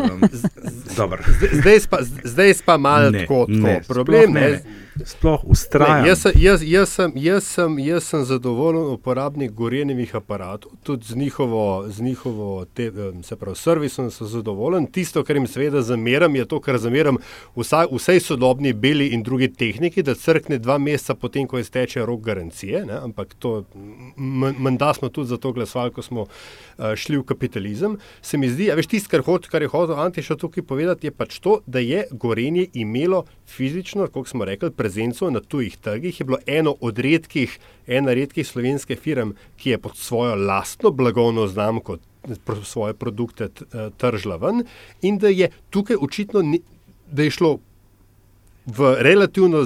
um, dobro.
Zdaj- Zdaj pa, zdaj pa malo
Ne,
tako, tako.
ne,
Problem
sploh ne,
ne.
Sploh ustrajam.
Ne, jaz, sem- jaz, jaz, sem, jaz, sem, jaz sem zadovoljen uporabnik gorenjevih aparatov, tudi z njihovo, z njihovo te, se pravi, servisom sem zadovoljen. Tisto, kar jim seveda zameram, je to, kar zameram vsa, vsej sodobni beli in drugi tehniki, da crkne dva meseca potem, ko izteče rok garancije. Ne? Ampak to, menda smo tudi za to glasovali, ko smo uh, šli v kapitalizem. Se mi zdi, a veš, tisto, kar, hot, kar je hotel Antiša tukaj povedati, je pač to, da je gorenje imelo fizično, kot smo rekli, prezenco na tujih trgih, je bilo eno od redkih, ena redkih slovenskih firm, ki je pod svojo lastno blagovno znamko svoje produkte eh, tržila ven in da je tukaj očitno, da je šlo v relativno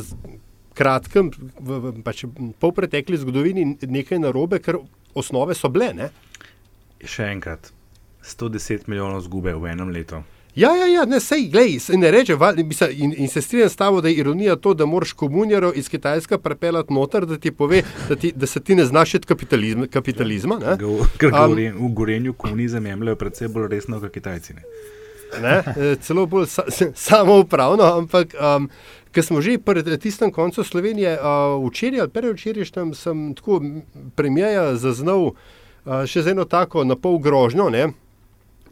kratkem, v, v pač polpretekli zgodovini nekaj narobe, ker osnove so bile. Ne?
Še enkrat, 110 milijonov zgube v enem letu.
Ja, ja, ja, ne, sej, glej, ne reče, val, mislim, in, in se strinjam s tabo, da je ironija to, da moraš komunjaro iz Kitajska prepeljati noter, da ti pove, da, ti, da se ti ne znaš kapitalizma. kapitalizma ne?
Ga v- Ker um, v gorenju komunizem jemljajo predvsem bolj resno kot Kitajci. Ne?
Ne, eh, celo bolj sa, samo upravno, ampak um, ker smo že pri tistem koncu Slovenije, uh, včeraj ali predvčerajšnjem sem tako premijeja zaznal uh, še z eno tako na pol grožnjo, ne,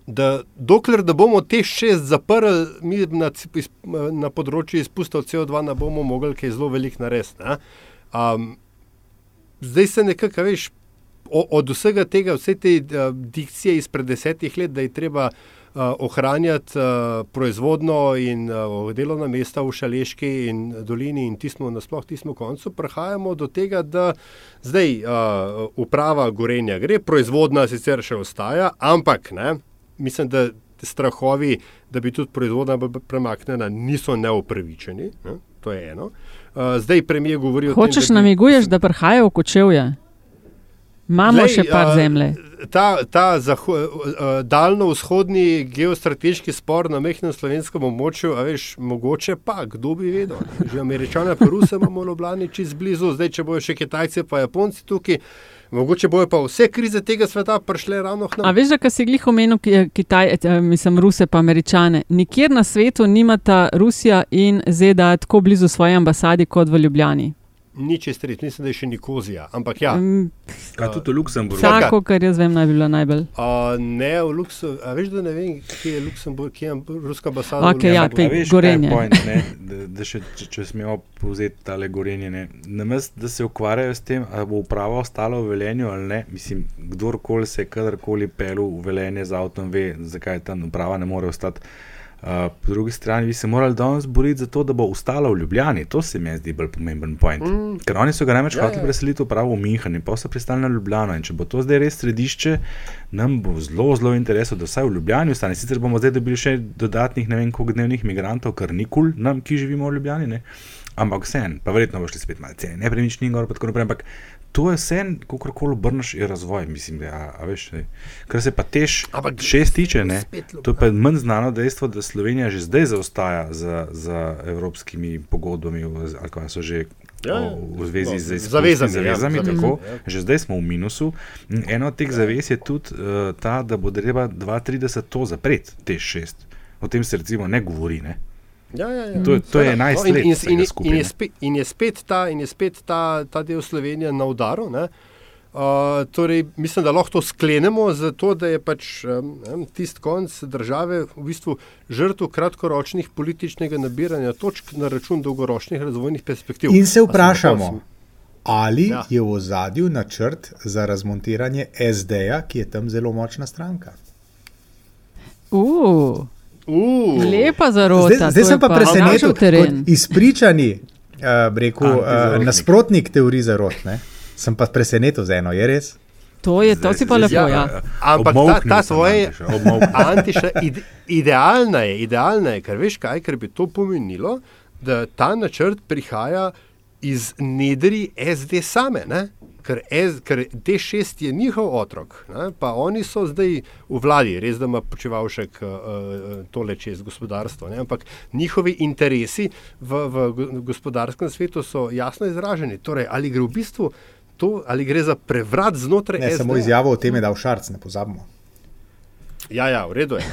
da dokler da bomo te šest zaprli, mi na, na področju izpustov CO2 ne bomo mogli kaj zelo velik ne. Um, zdaj se nekako, veš, od vsega tega, vse te uh, dikcije izpred desetih let, da je treba uh, ohranjati uh, proizvodno in uh, delovna mesta v Šaleški in dolini in tismo nasploh tismo koncu, prihajamo do tega, da zdaj uprava gorenja gre, proizvodna sicer še ostaja, ampak ne, mislim, da strahovi, da bi tudi proizvodnja bila premaknjena, niso neupravičeni. Ne? To je eno. Zdaj premijer govori o tem,
Hočeš
da bi-
namiguješ, da prihajajo v kočevje? Imamo
Glej,
še par
a,
zemlje.
Ta, ta zaho, daljno-vzhodni geostrateški spor na mehkem slovenskem območju, a veš, mogoče pa, kdo bi vedel. Že američane pa Ruse imamo v Ljubljani čez blizu, zdaj če bojo še Kitajci pa Japonci tukaj, mogoče bojo pa vse krize tega sveta prišle ravno k
A
nam.
veš, da si glih omenil, je Kitaj, eh, mislim, Ruse pa Američane. Nikjer na svetu nimata Rusija in ZDA tako blizu svoje ambasadi kot v Ljubljani.
Ni čez res, mislim, da je še Nikozija, ampak ja.
Mm,
Kaj tudi v Luksemburgu?
Vsako, kar jaz vem, naj bi bila najbolj.
Uh, ne, v Luksemburgu, a veš, da ne vem, kje je Luksemburg, kje je ruska ambasada.
Okej, ja,
Luksemburgu?
pej,
A veš,
Gorenje.
point, ne? da, da še, če, če smemo povzeti tale gorenje. ne. Namesto, da se ukvarjajo s tem, ali bo uprava ostala v velenju ali ne, mislim, kdorkoli se je kadarkoli pelil v velenje z avtom, ve, zakaj tam uprava ne more ostati. Uh, po drugi strani bi se morali danes boriti za to, da bo ostala v Ljubljani. To se mi zdi bolj pomemben point. Mm. Ker oni so ga največ
Ja,
hoteli
ja.
preseliti v Minhen in pa so pristali na Ljubljano. In če bo to zdaj res središče, nam bo zelo, zelo interesno, da vsaj v Ljubljani ostane. Sicer bomo zdaj dobili še dodatnih ne vem koliko dnevnih migrantov, kar ni kul, cool, nam, ki živimo v Ljubljani. Ne? Ampak vsem, pa verjetno bo šli spet malce cene, nepremičnin gor, pa tako naprej. Ampak to je vsem, kako koli obrneš, je razvoj, mislim, da je, a, a veš. Ne? Kar se pa tež šest tiče, ne, to je pa manj znano dejstvo, da Slovenija že zdaj zaostaja za, za evropskimi pogodbami, ali kaj so že.
Ja, ja.
V zvezi
No,
z
zavezami, ja,
zavezami,
zavezami,
tako,
ja.
že zdaj smo v minusu. In Ena od teh zavez je tudi uh, ta, da bo treba 2030 to zapreti, te šest. O tem se recimo ne govori. Ne?
Ja, ja, ja.
To to je
Seveda.
11
in,
let
in, in, in, je spet, in je spet ta, in je spet ta, ta del Slovenije na udaru. Ne? Uh, torej, mislim, da lahko to sklenemo z to, da je pač um, tisti konc države v bistvu žrtev kratkoročnih političnega nabiranja točk na račun dolgoročnih razvojnih perspektiv.
In se vprašamo, ali
Ja.
ja. je v ozadju načrt za razmontiranje SD-ja, ki je tam zelo močna stranka.
Uh,
uh.
Lepa zarota.
Zdaj, zdaj
to
sem
je
pa presenečen, izpričani uh, rekel, uh, nasprotnik teorij zarot. Ne? Sem pa presenečen z eno, je res?
To, je, to si pa lepo. Ja.
Ampak ta,
Obmolknil
ta
Antiša, obmolknil.
antiša, ide, idealna je, idealna je, ker veš kaj, ker bi to pomenilo, da ta načrt prihaja iz nedri SD same. Ne? Ker, S, ker D6 je njihov otrok, ne? pa oni so zdaj v vladi, res da ima počevalšek uh, tole čez gospodarstvo. Ne? Ampak njihovi interesi v, v go- gospodarskem svetu so jasno izraženi. Torej, ali gre v bistvu to, ali gre za prevrat znotraj
Ne,
SD?
samo izjavo o tem je dal Šarc, ne pozabimo.
Ja, ja, v redu je.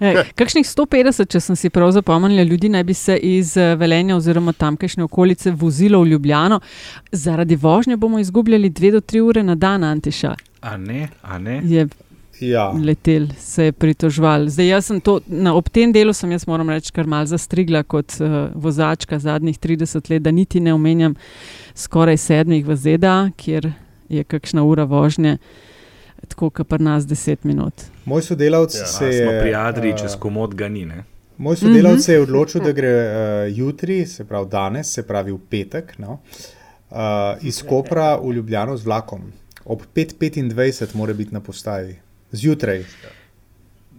Ej, Kakšnih 150, če sem si prav zapomnil, ljudi naj bi se iz eh, Velenja oziroma tamkajšnje okolice vozilo v Ljubljano. Zaradi vožnje bomo izgubljali 2 do 3 ure na dan, Antiša.
A ne, a ne.
Je
Ja.
letel, se je pritožval. Zdaj, jaz sem to, na, ob tem delu sem jaz, moram reči, kar mal zastrigla kot uh, vozačka zadnjih 30 let, da niti ne omenjam skoraj sedmih v ZDA, kjer je kakšna ura vožnje, tako kot pri nas 10 minut.
Moj sodelavec
Ja,
se je.
pri Adriji,
eh,
čez komod ga ni. Ne?
Moj sodelavec
Mhm.
se je odločil, da gre uh, jutri, se pravi danes, se pravi v petek, no, uh, iz Kopra v Ljubljano z vlakom. Ob 5:25 mora biti na postaji, zjutraj.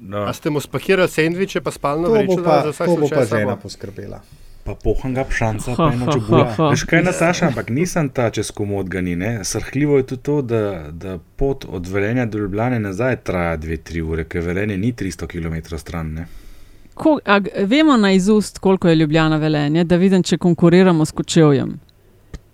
No,
A ste mu spakirali sendviče, pa spalno
To bo
vrečo,
pa, to bo pa žena poskrbela.
Pa pohanga pšanca,
Ha,
pa eno čebula. Veš kaj, Nataša, ampak nisem ta čez komod ga ni. ne. Srhljivo je tudi to, da, da pot od Velenja do Ljubljane nazaj traja 2-3 ure, ker Velenje ni 300 km stran. Ne?
Ko, a, vemo na izust, koliko je Ljubljana velenje, da vidim, če konkuriramo s kočevjem.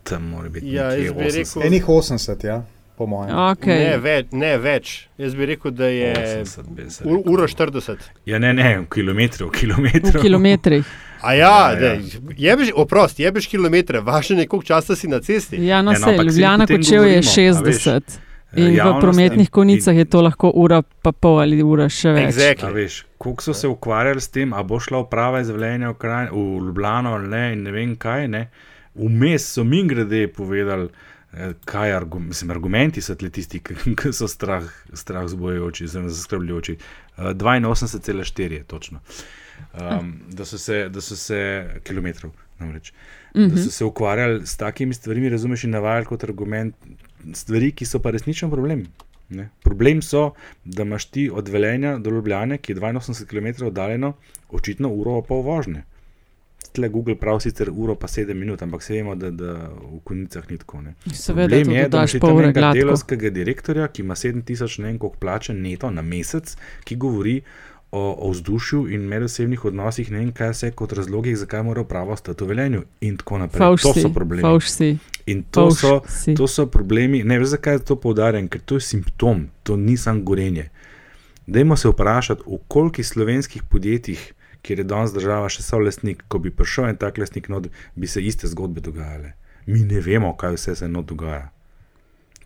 Tam mora biti
Ja,
nekje
jaz bi
80.
rekel-
Enih 80, ja, po mojem.
Okay.
Ne, več, ne več. Jaz bi rekel, da je
80 bi se
ur,
rekel.
uro 40.
Ja, ne, ne, v kilometru, v
V
kilometru.
kilometrih.
A ja,
Ja,
ja,
ja.
jebeš, oprost, jebeš kilometre, važno je, koliko časa si na cesti.
Ja, no,
Ja, no,
se, Ljubljana kočev je
govorimo, a veš,
60.
eh,
In v
javnost
prometnih
in-
konicah je to lahko ura pa pol ali ura še več.
Exactly.
A veš, koliko so se ukvarjali s tem, a bo šla uprava iz Velenja v, kraj, v Ljubljano ali ne, in ne vem kaj. Ne. Vmes so mi grede povedali, kaj argu, mislim, argumenti so tisti, ki so strah, strah zbojujoči, zelo zaskrbljujoči. Uh, 82,4 je točno. Um, da, so se, da so se kilometrov, namreč.
Mhm.
Da so se ukvarjali s takimi stvarmi, razumeš, in navajali kot argument stvari, ki so pa resničen problem. Ne? Problem so, da imaš ti od Velenja do Ljubljane, ki je 82 km oddaljeno, očitno uro pa vožnje. Tle Google pravi sicer uro pa 7 minut, ampak se vemo, da, da v konicah ni tako. Ne.
Seveda,
Problem je, da imaš tam enega
gladko.
delovskega direktorja, ki ima 7000 ne vem koliko plače neto na mesec, ki govori o, o vzdušju in medosebnih odnosih, ne vem kaj vse kot razlogih, zakaj mora uprava ostati v Velenju in tako naprej.
Favš
to so problemi.
favš si.
In to
Favš
so,
si.
to so problemi. Ne vem, zakaj to poudarjam, ker to je simptom, to ni samo gorenje. Dajmo se vprašati, v kolikih slovenskih podjetjih, kjer je danes država še so lastnik, ko bi prišel en tak lastnik, not, bi se iste zgodbe dogajale. Mi ne vemo, kaj vse se not dogaja.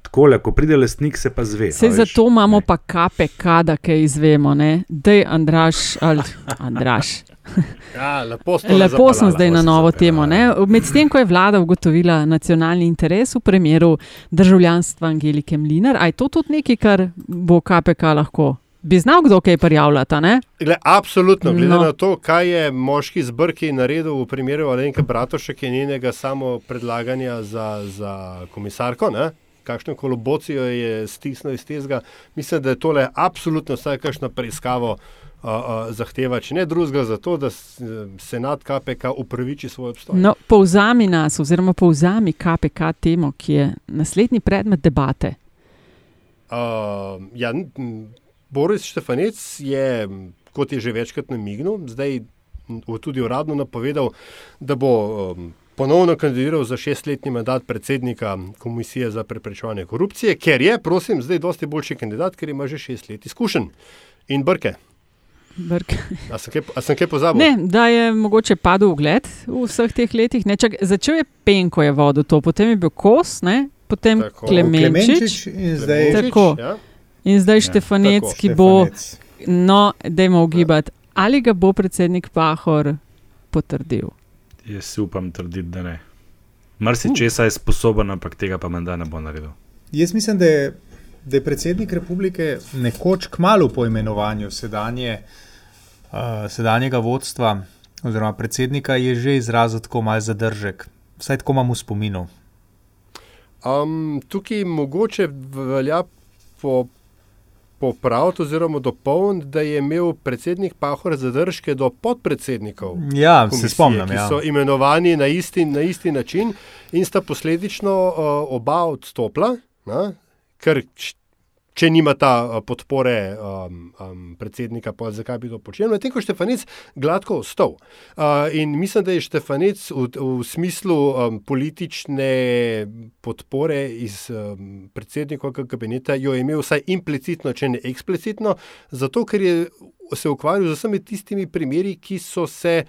Tako, ko pride lastnik, se pa zve.
Vse
a veš.
zato imamo pa KPK, da kaj izvemo. ne. Dej, Andraš, ali Andraš.
Ja, lepo,
Lepo sem
zapeljala.
zdaj na novo temo. ne. Medtem ko je vlada ugotovila nacionalni interes v primeru državljanstva Angelike Mlinar, je to tudi nekaj, kar bo KPK lahko bi znal kdo kaj prijavljati.
Gle, absolutno, glede
No.
na to, kaj je moški zbrki naredil v primeru Alenke Bratošek in njenega samo predlaganja za, za komisarko, ne? kakšno kolobocijo je stisnil iz tega, mislim, da je tole absolutno vsaj kakšno preiskavo uh, uh, zahteva, če ne drugega, zato da senat KPK upraviči svoj obstoj.
No, povzami nas, oziroma povzami KPK temo, ki je naslednji predmet debate.
Uh, ja, Boris Štefanec je, kot je že večkrat namignil, zdaj tudi uradno napovedal, da bo um, ponovno kandidiral za šestletni mandat predsednika Komisije za preprečevanje korupcije, ker je, prosim, zdaj dosti boljši kandidat, ker ima že šest let izkušenj in brke.
Brk.
A sem kaj, a sem kaj pozabil?
Ne, da je mogoče padel ugled v vseh teh letih. Ne, čak, začel je Penko je vodil to, potem je bil Kos, ne, potem
Tako.
Klemenčič.
Klemenčič in zdaj-
tako.
ja.
In zdaj
Ja,
Štefanec,
tako,
ki bo,
Štefanec.
no, dajmo ugibati, ali ga bo predsednik Pahor potrdil.
Jaz si upam trditi, da ne. Mrsi česa je sposoben, ampak tega pa menda ne bo naredil.
Jaz mislim, da je, da je predsednik republike nekoč kmalo po imenovanju sedanje, uh, sedanjega vodstva oziroma predsednika je že izrazil tako mal zadržek. Vsaj tako imam v spominu.
Um, tukaj mogoče velja po, popraviti oziroma dopolniti, da je imel predsednik Pahor zadržke do podpredsednikov.
Ja, se
komisije,
spomnim,
Ki
ja.
so imenovani na isti, na isti način in sta posledično uh, oba odstopila, na, ker če nima ta uh, podpore um, um, predsednika, pa zakaj bi to počel. Medtem ko Štefanec gladko ostal. Uh, in mislim, da je Štefanec v, v smislu um, politične podpore iz um, predsednikovega kabineta jo je imel vsaj implicitno, če ne eksplicitno, zato ker je se ukvarjal z vsemi tistimi primeri, ki so se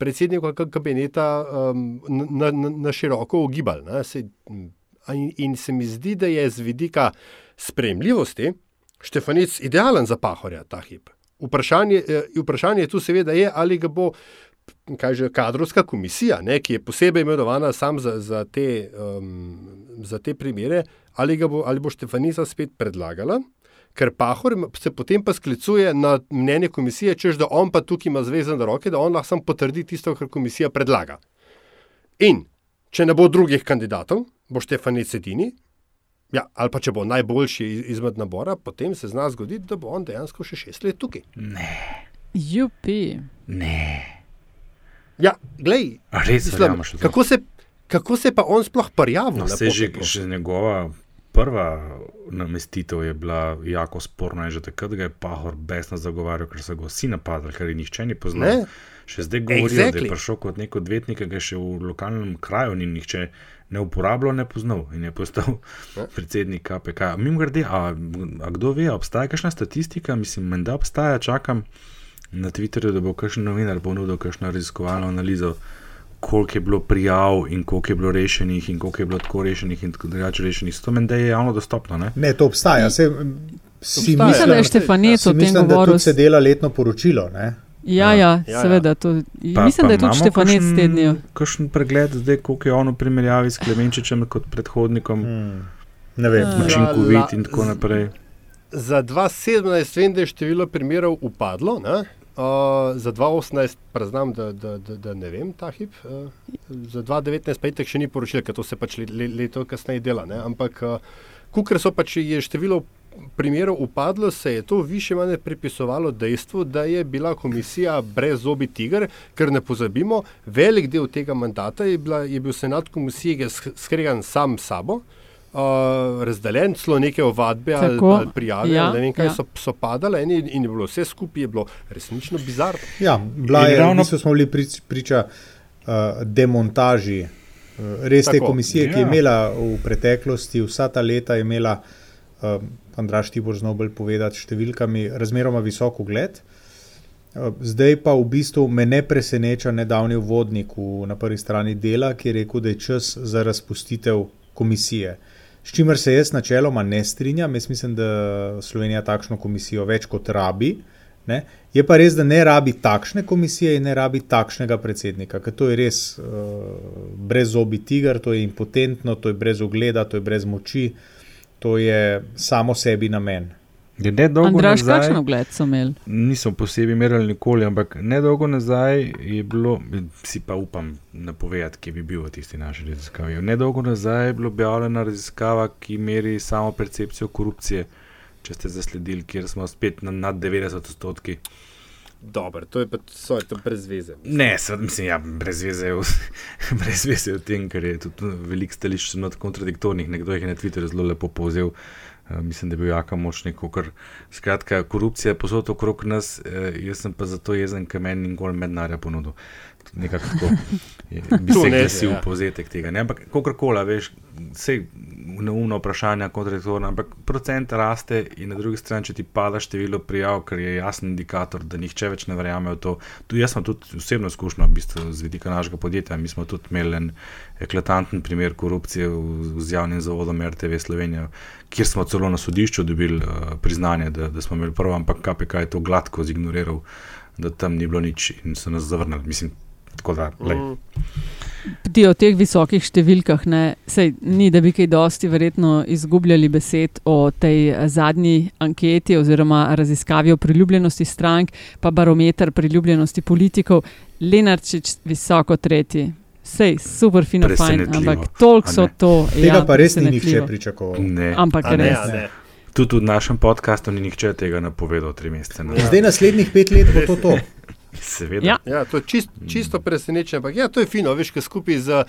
predsednikovega kabineta um, na, na, na široko ogibali. In, in se mi zdi, da je z vidika spremljivosti Štefanic idealen za pahorja ta hip. Vprašanje, eh, vprašanje tu seveda je, ali ga bo že kadrovska komisija, ne, ki je posebej imenovana sam za, za, te, um, za te primere, ali, bo, ali bo Štefanica spet predlagala. Ker Pahor se potem pa sklicuje na mnenje komisije, čež da on pa tukaj ima zvezane roke, da on lahko samo potrdi tisto, kar komisija predlaga. In če ne bo drugih kandidatov, bo Štefanic edini, ja, ali pa če bo najboljši iz- izmed nabora, potem se zna zgoditi, da bo on dejansko še šest let tukaj.
Jupi.
Ne.
Ja, glej,
res
mislim, kako se, kako se pa on sploh prijavil?
No, se že, že njegova prva namestitev je bila jako sporna in že takrat ga je Pahor besno zagovarjal, ker so ga vsi napadali, ker jih nihče ni poznal.
Ne.
Še zdaj govorijo, exactly. da je prišel kot nek odvetnik, ki ga še v lokalnem kraju ni nihče ne uporabljal, ne poznal in je postal predsednik KPK. Mimo grede, a, a kdo ve, obstaja kakšna statistika, mislim, menda obstaja, čakam na Twitterju, da bo kakšen novinar ponudil kakšno raziskovalno analizo, koliko je bilo prijav in koliko je bilo rešenih in koliko je bilo tako rešenih in tako drugače rešenih. To menda je javno dostopno, ne?
Ne, to obstaja. Se, si.
Mislim, da je Štefanec o tem
da
govoril.
tudi se dela letno poročilo. Ne?
Ja, ja,
Ja,
seveda. To, mislim, da je tudi Štefanec
kakšen-
tednil.
Kakšen pregled, zdaj, koliko je on v primerjavi s Klemenčičem kot predhodnikom,
Hmm. Ne vem.
Ja.
učinkovit in tako naprej.
Za 2017 vem, da je število primerov upadlo, ne? Uh, za 2018 pa znam, da, da, da, da ne vem ta hip. Uh, za 2019 pa itek še ni poročil, ker to se pač le, le, leto kasneje dela. Ne? Ampak, uh, kukor so pač je število primerov upadlo, se je to više manj pripisovalo dejstvu, da je bila komisija brez zobi tiger, ker ne pozabimo, velik del tega mandata je, bila, je bil senat komisije, skregan sam s sabo. Uh, razdeljen, celo neke ovadbe ali,
Tako,
ali prijave,
ja,
ja, ne vem kaj
ja.
ja. so, so padale in, je- in je bilo vse skupaj je bilo resnično bizarno.
Ja, je,
ravno-
ravno... mi smo bili prič, priča uh, demontaži uh, res te
Tako.
komisije, ki je
Ja.
imela v preteklosti vsa ta leta, imela, uh, Andraš, ti boš znal bolj povedati, številkami razmeroma visok ugled. Uh, Zdaj pa v bistvu me ne preseneča nedavni uvodnik v, na prvi strani dela, ki je rekel, da je čas za razpustitev komisije. S čimer se jaz načeloma ne strinjam, jaz mislim, da Slovenija takšno komisijo več kot rabi. Ne? Je pa res, da ne rabi takšne komisije in ne rabi takšnega predsednika, ker to je res uh, brezobi tiger, to je impotentno, to je brez ogleda, to je brez moči, to je samo sebi namen.
Nedolgo
Andraš,
nazaj-
kakšen ugled so imeli?
Nismo posebej merili nikoli, ampak nedolgo nazaj je bilo, si pa upam napovedati, kje bi bil v tisti naši raziskavi. Nedolgo nazaj je bila objavljena raziskava, ki meri samo percepcijo korupcije, če ste zasledili, kjer smo spet na nad 90 odstotki.
Dobro, to je pa so, to brez veze.
Ne, seveda, mislim, ja, brez veze je v, brez veze je v tem, ker je tudi veliko stališč kontradiktornih. Nekdo jih je na Twitterju zelo lepo povzel. Uh, mislim, da je bil jaka močnik, skratka, korupcija je posod okrog nas, uh, jaz sem pa zato jezen, ker meni nikoli mednarja ponudil. Nekako tako bi se
ne,
glasil
ja.
povzetek tega. Ne? Ampak kakorkoli, veš, vse neumno vprašanje, kontradiktorno, ampak procent raste in na drugi strani, če ti pada število prijav, ker je jasen indikator, da nihče več ne verjame v to. Tu jaz sem tudi osebno izkušnjo, v bistvu z vidika našega podjetja. Mi smo tudi imeli en eklatanten primer korupcije v, z javnim zavodom RTV Slovenija, kjer smo celo na sodišču dobili uh, priznanje, da, da smo imeli prav, ampak KPK je to gladko zignoriral, da tam ni bilo nič in so nas zavrnili. Mislim, tako da, lej.
Ti o teh visokih številkah, ne, sej, ni da bi kaj dosti verjetno izgubljali besed o tej eh, zadnji anketi oziroma raziskavi o priljubljenosti strank, pa barometer priljubljenosti politikov. Lenarčič, visoko tretji. Sej, super, fino, fajn, ampak toliko so to.
Tega pa res ni nihče pričakoval.
Ne.
Ampak
ne,
res.
ne.
Tudi v našem podkastu ni nihče tega napovedal tri mesece nazaj.
Zdaj naslednjih pet let bo to to.
Seveda.
Ja.
Ja, to je čist, čisto presenečenje, ampak ja, to je fino, veš, kaj skupaj z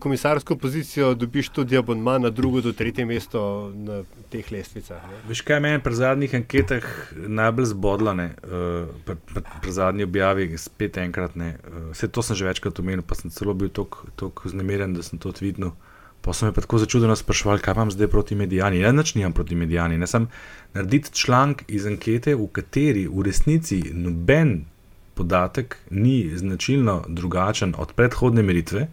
komisarsko pozicijo dobiš tudi abonma na drugo do tretje mesto na teh lestvicah. Ne.
Veš, kaj meni pri zadnjih anketah najbolj zbodlo, ne, uh, pri, pri, pri zadnji objavi, spet enkrat ne. Uh, vse to sem že večkrat omenil, pa sem celo bil tako znemeren, da sem to tvitnil. Pa so me pa tako začudeno sprašvali, kaj imam zdaj proti medijani. Ja, nič nimam proti medijani. Ne sem narediti članek iz ankete, v kateri v resnici noben podatek ni značilno drugačen od predhodne meritve,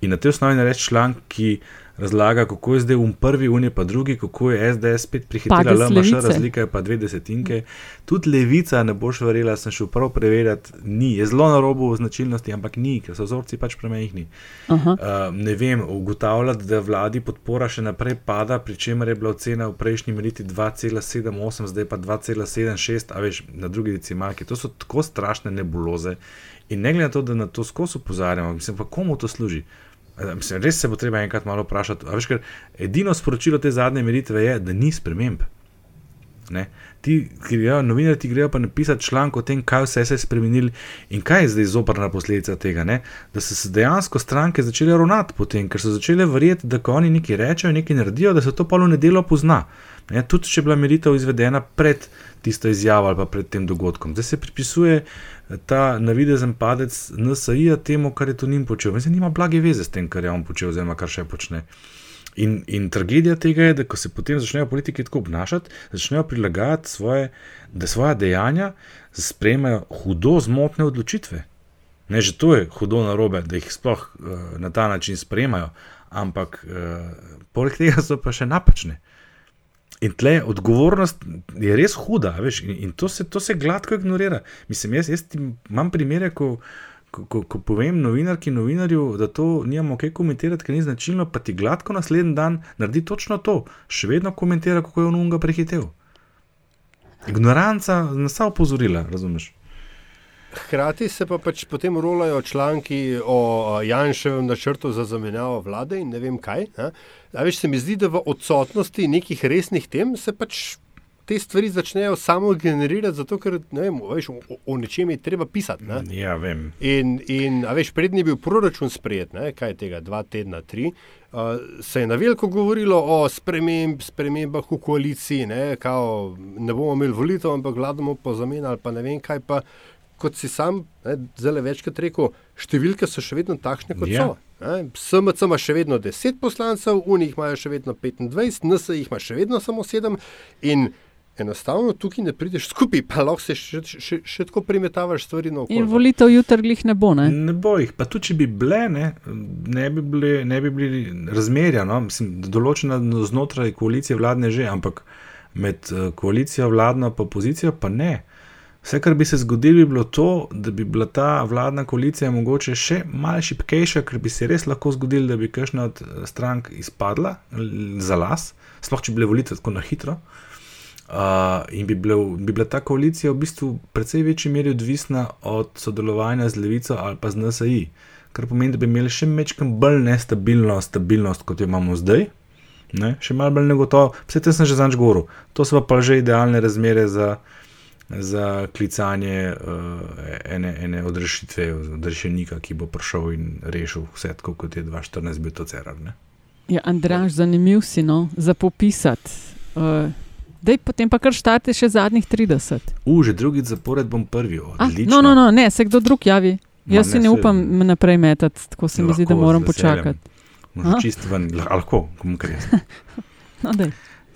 in na tej osnovi nareči članek, ki razlaga, kako je zdaj um prvi, unije pa drugi, kako je SDS spet prihitela
Padec
LMŠ,
Levice.
razlika je pa dve desetinke. Tudi levica, ne boš verjela, sem šel prav preverjati, ni, je zelo na robu značilnosti, ampak ni, ker so vzorci pač premehni. Uh, ne vem, ugotavljati, da vladi podpora še naprej pada, pri čemer je bila ocena v prejšnji meriti 2,78, zdaj pa 2,76, a veš, na drugi decimalki. To so tako strašne nebuloze. In ne glede na to, da na to skozi opozarjamo, mislim pa, komu to služi. Eh, Mislim, res se bo treba enkrat malo vprašati. Veš, edino sporočilo te zadnje meritve je, da ni sprememb. Ne? Ti, grejo, novinarji ti grejo pa napisati članek o tem, kaj vse se je spremenili in kaj je zdaj zoprna posledica tega. Ne? Da so se dejansko stranke začele ravnati po tem, ker so začele verjeti, da ko oni nekaj rečejo, nekaj naredijo, da se to v nedelo pozna. Ne? Tudi če je bila meritev izvedena pred tisto izjavo ali pa pred tem dogodkom. Zdaj se pripisuje eh, ta navidezen padec NSA temu, kar je to njim počel. Mislim, nima blage veze s tem, kar je on počel, oziroma kar še počne. In, in tragedija tega je, da ko se potem začnejo politiki tako obnašati, začnejo prilagajati svoje, da svoje dejanja sprejemajo hudo zmotne odločitve. Ne, že to je hudo narobe, da jih sploh uh, na ta način sprejemajo, ampak uh, poleg tega so pa še napačne. In tle odgovornost je res huda, veš, in, in to, se, to se gladko ignorira. Mislim, jaz, jaz imam primere, ko, ko, ko, ko povem novinarki, novinarju, da to nimamo kaj komentirati, ker ni značilno, pa ti gladko naslednji dan naredi točno to, še vedno komentira, kako je on unga prehitev. Ignoranca nas vsa opozorila, razumeš?
Hkrati se pa pač potem rolajo članki o Janševem načrtu za zamenjavo vlade in ne vem kaj. a. A veš, se mi zdi, da v odsotnosti nekih resnih tem se pač te stvari začnejo samo generirati, zato ker ne vem, veš, o, o nečem je treba pisati. Ne?
Ja, vem.
In, in veš, prednji je bil proračun sprejet, ne? kaj je tega, dva tedna, tri. Uh, se je na veliko govorilo o sprememb, spremembah v koaliciji, ne, kao, ne bomo imeli volitev, ampak vladamo po zamenu ali pa ne vem kaj. Pa, kot si sam zelo večkrat rekel, številke so še vedno takšne, kot
Ja.
so. Ne. SMC ima še vedno 10 poslancev, Unih imajo še vedno 25, NS jih ima še vedno samo 7. In enostavno tukaj ne prideš skupaj, pa lahko se še, še, še tako primetavaš stvari na
In
okolje.
volitev jutri glih ne bo. Ne?
Ne bo jih, pa tudi če bi bile, ne, ne, bi, bili, ne bi bili razmerja. No? Mislim, določena znotraj koalicije vladne že, ampak med eh, koalicijo vladno in opozicijo pa ne. Vse, kar bi se zgodilo, bi bilo to, da bi bila ta vladna koalicija mogoče še malo šipkejša, ker bi se res lahko zgodilo, da bi kakšna od eh, strank izpadla za las, sploh če bi bile volitve tako na hitro. Uh, in bi, bilo, bi bila ta koalicija v bistvu v precej večji meri odvisna od sodelovanja z Levico ali pa z NSAI, kar pomeni, da bi imeli še mečkam bolj nestabilno stabilnost, kot jo imamo zdaj, ne? še malo bolj negotovo. Vse te sem že zanč govoril, to so pa že idealne razmere za, za klicanje uh, ene, ene odrešitve, odrešenika, ki bo prišel in rešil vse, tako kot je 2014 bil to cerar. Ne?
Ja, Andraš, zanimiv si no, za popisati. Uh, Dej, potem pa kar štarte še zadnjih 30.
U, že drugi zapored bom prvi.
A, no, no, no, ne, se kdo drug javi. Ma, Jaz si ne, ne upam se... naprej metati, tako se mi zdi, da moram počakati.
Čist ven, lahko, komu kar je.
no,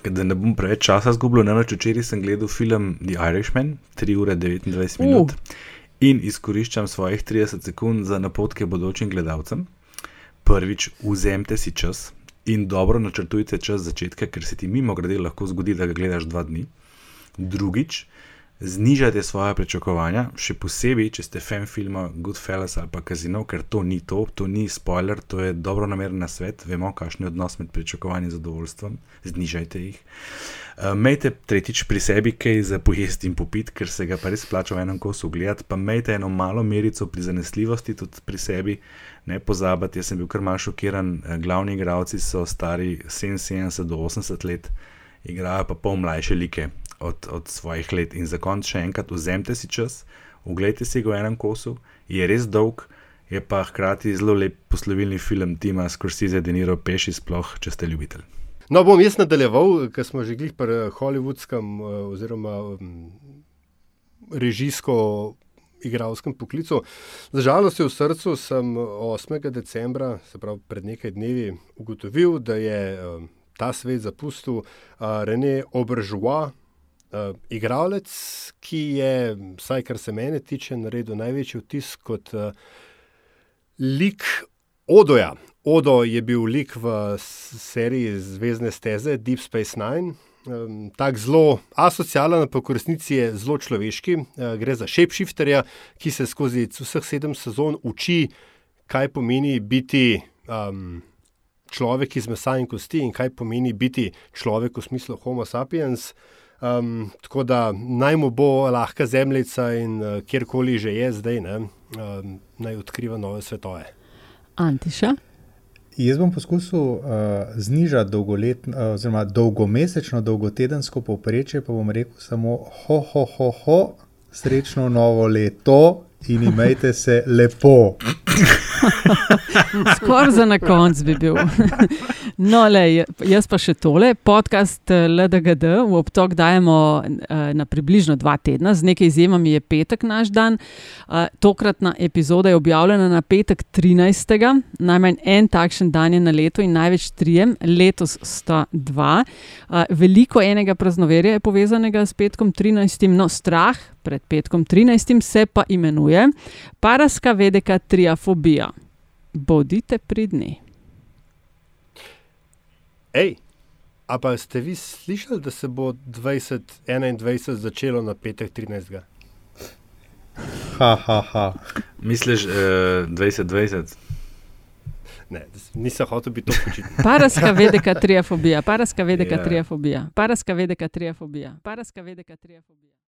da ne bom preveč časa zgubil, ne več včeraj sem gledal film The Irishman, 3 ure 29 minut. Uh. In izkoriščam svojih 30 sekund za napotke bodočim gledalcem. Prvič, vzemite si čas, in dobro načrtujte čas začetka, ker se ti mimo grede lahko zgodi, da ga gledaš dva dni. Drugič, znižajte svoje pričakovanja, še posebej, če ste fan filma Goodfellas ali pa Casino, ker to ni to, to ni spoiler, to je dobro nameren svet, vemo, kakšen je odnos med pričakovanjem in zadovoljstvom, znižajte jih. Uh, Mejte tretjič pri sebi kaj za pojesti in popiti, ker se ga pa res plača v enem kosu gledati, pa mejte eno malo merico pri zanesljivosti tudi pri sebi. Ne pozabite, jaz sem bil kar malce šokiran. Eh, glavni igravci so stari 77 do 80 let, igrajo pa pol mlajše like od, od svojih let. In za konec še enkrat, vzemite si čas, oglejte si ga v enem kosu, je res dolg, je pa hkrati zelo lep poslovilni film Tima Scorsese, Deniro Peši, sploh če ste ljubitelj.
No, bom jaz nadaljeval, ker smo že glih pri hollywoodskem eh, oziroma mm, režijsko igralskem poklicu. Za žalost v srcu sem 8. decembra, se pravi pred nekaj dnevi, ugotovil, da je uh, ta svet zapustil uh, René Obržua, uh, igralec, ki je, vsaj kar se mene tiče, naredil največji vtis kot uh, lik Odoja. Odo je bil lik v seriji Zvezdne steze Deep Space Nine. Um, Tako zelo asocialen, pa v resnici je zelo človeški. Uh, gre za shapeshifterja, ki se skozi vseh sedem sezon uči, kaj pomeni biti um, človek iz mesa in kosti in kaj pomeni biti človek v smislu Homo sapiens. Um, tako da naj mu bo lahka zemljica in uh, kjerkoli že je zdaj, ne, um, naj odkriva nove svetove.
Antiša.
Jaz bom poskusil uh, znižati uh, dolgomesečno, dolgotedensko povprečje, pa bom rekel samo ho, ho, ho, ho, srečno novo leto in imejte se lepo.
Skoraj za na konc bi bil. No, le, jaz pa še tole. Podcast eh, LDGD v obtok dajemo uh, na približno dva tedna, z nekaj izjemami je petek naš dan. Uh, tokratna epizoda je objavljena na petek 13. Najmanj en takšen dan je na leto in največ trijem, letos sta dva. Veliko enega praznoverja je povezanega s petkom 13. No, strah pred petkom 13. se pa imenuje paraska vedeka triafobija. Bodite pridni.
Hej, a pa ste vi slišali, da se bo 2021 začelo na petek 13.
Ha, ha, ha.
Misliš, uh, 2020?
Ne, nisem hotel biti to početi.
Paraska vedeka triafobija, paraska vedeka yeah. triafobija, paraska vedeka triafobija, paraska vedeka triafobija.